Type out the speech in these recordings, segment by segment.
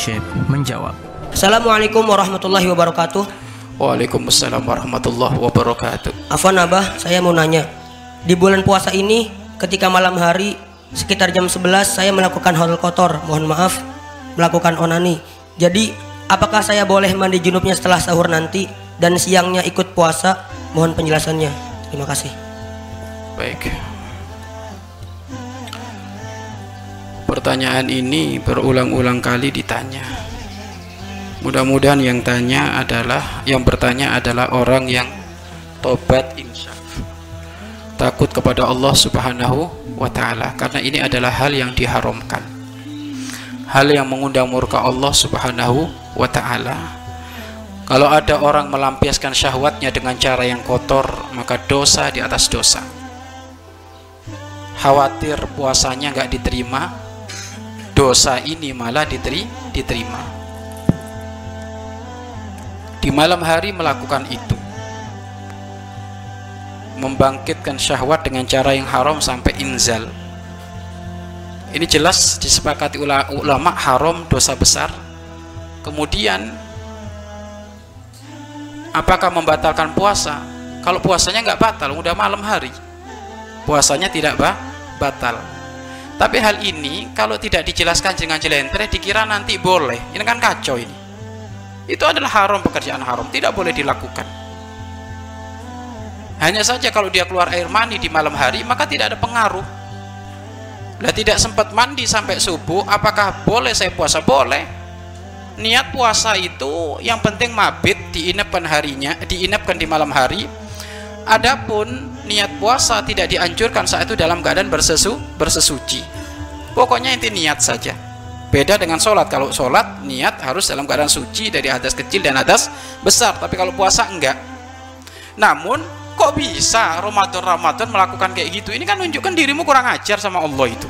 Syekh menjawab. Assalamualaikum warahmatullahi wabarakatuh. Waalaikumsalam warahmatullahi wabarakatuh. Afwan Abah, saya mau nanya. Di bulan puasa ini, ketika malam hari sekitar jam 11 saya melakukan hal kotor, mohon maaf, melakukan onani. Jadi, apakah saya boleh mandi junubnya setelah sahur nanti dan siangnya ikut puasa? Mohon penjelasannya. Terima kasih. Baik. Pertanyaan ini berulang-ulang kali ditanya. Mudah-mudahan yang tanya adalah yang bertanya adalah orang yang tobat insyaf. Takut kepada Allah Subhanahu wa taala karena ini adalah hal yang diharamkan. Hal yang mengundang murka Allah Subhanahu wa taala. Kalau ada orang melampiaskan syahwatnya dengan cara yang kotor, maka dosa di atas dosa. Khawatir puasanya nggak diterima, dosa ini malah diteri, diterima. Di malam hari melakukan itu, membangkitkan syahwat dengan cara yang haram sampai inzal. Ini jelas disepakati ulama haram dosa besar. Kemudian apakah membatalkan puasa? Kalau puasanya nggak batal, udah malam hari, puasanya tidak bah, batal. Tapi hal ini kalau tidak dijelaskan dengan jelentre dikira nanti boleh. Ini kan kacau ini. Itu adalah haram pekerjaan haram, tidak boleh dilakukan. Hanya saja kalau dia keluar air mani di malam hari maka tidak ada pengaruh. Lah tidak sempat mandi sampai subuh, apakah boleh saya puasa? Boleh. Niat puasa itu yang penting mabit diinapkan harinya, diinapkan di malam hari. Adapun niat puasa tidak dianjurkan saat itu dalam keadaan bersesu, bersesuci. Pokoknya inti niat saja. Beda dengan sholat. Kalau sholat niat harus dalam keadaan suci dari hadas kecil dan hadas besar. Tapi kalau puasa enggak. Namun kok bisa Ramadan-Ramadan melakukan kayak gitu? Ini kan menunjukkan dirimu kurang ajar sama Allah itu.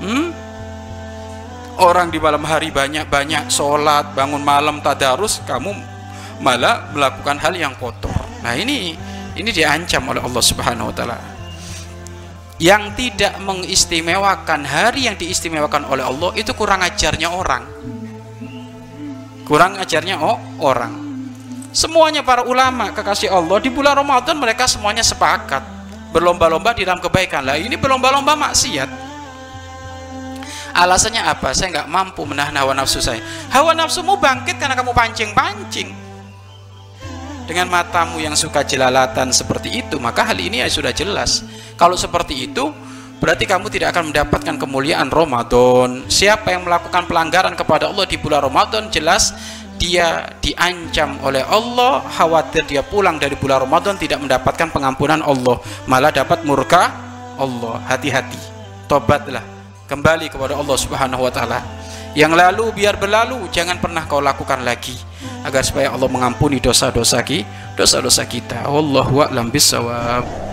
Hmm? Orang di malam hari banyak-banyak sholat, bangun malam tadarus, kamu malah melakukan hal yang kotor. Nah ini ini diancam oleh Allah Subhanahu wa taala. Yang tidak mengistimewakan hari yang diistimewakan oleh Allah itu kurang ajarnya orang. Kurang ajarnya oh, orang. Semuanya para ulama kekasih Allah di bulan Ramadan mereka semuanya sepakat berlomba-lomba di dalam kebaikan. Lah ini berlomba-lomba maksiat. Alasannya apa? Saya nggak mampu menahan hawa nafsu saya. Hawa nafsumu bangkit karena kamu pancing-pancing dengan matamu yang suka jelalatan seperti itu maka hal ini ya sudah jelas. Kalau seperti itu berarti kamu tidak akan mendapatkan kemuliaan Ramadan. Siapa yang melakukan pelanggaran kepada Allah di bulan Ramadan jelas dia diancam oleh Allah khawatir dia pulang dari bulan Ramadan tidak mendapatkan pengampunan Allah. Malah dapat murka Allah. Hati-hati. Tobatlah. Kembali kepada Allah subhanahu wa ta'ala yang lalu biar berlalu jangan pernah kau lakukan lagi. Agar supaya Allah mengampuni dosa-dosa kita dosa-dosa kita. Wallahu a'lam bissawab